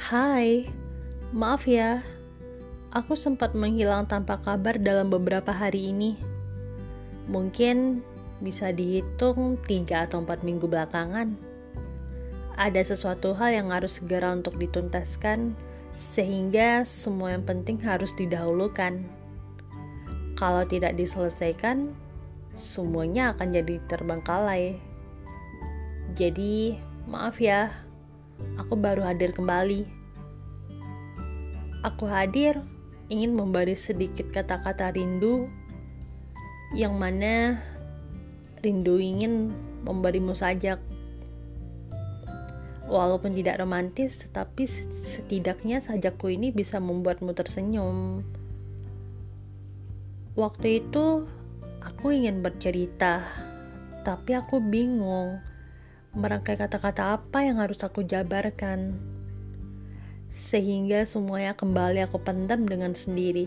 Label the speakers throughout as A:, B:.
A: Hai, maaf ya, aku sempat menghilang tanpa kabar dalam beberapa hari ini. Mungkin bisa dihitung 3 atau 4 minggu belakangan. Ada sesuatu hal yang harus segera untuk dituntaskan, sehingga semua yang penting harus didahulukan. Kalau tidak diselesaikan, semuanya akan jadi terbengkalai. Jadi, maaf ya, aku baru hadir kembali. Aku hadir ingin memberi sedikit kata-kata rindu yang mana rindu ingin memberimu sajak. Walaupun tidak romantis, tetapi setidaknya sajakku ini bisa membuatmu tersenyum. Waktu itu aku ingin bercerita, tapi aku bingung merangkai kata-kata apa yang harus aku jabarkan. Sehingga semuanya kembali aku pendam dengan sendiri.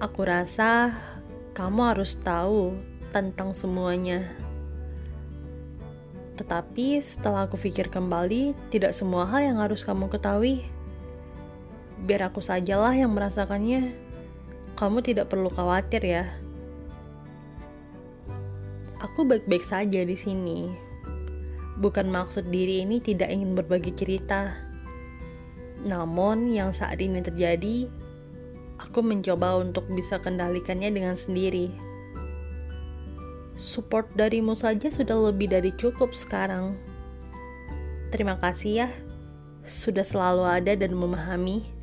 A: Aku rasa kamu harus tahu tentang semuanya. Tetapi setelah aku pikir kembali, tidak semua hal yang harus kamu ketahui. Biar aku sajalah yang merasakannya. Kamu tidak perlu khawatir ya. Aku baik-baik saja di sini. Bukan maksud diri ini tidak ingin berbagi cerita. Namun yang saat ini terjadi, aku mencoba untuk bisa kendalikannya dengan sendiri. Support darimu saja sudah lebih dari cukup sekarang. Terima kasih ya, sudah selalu ada dan memahami.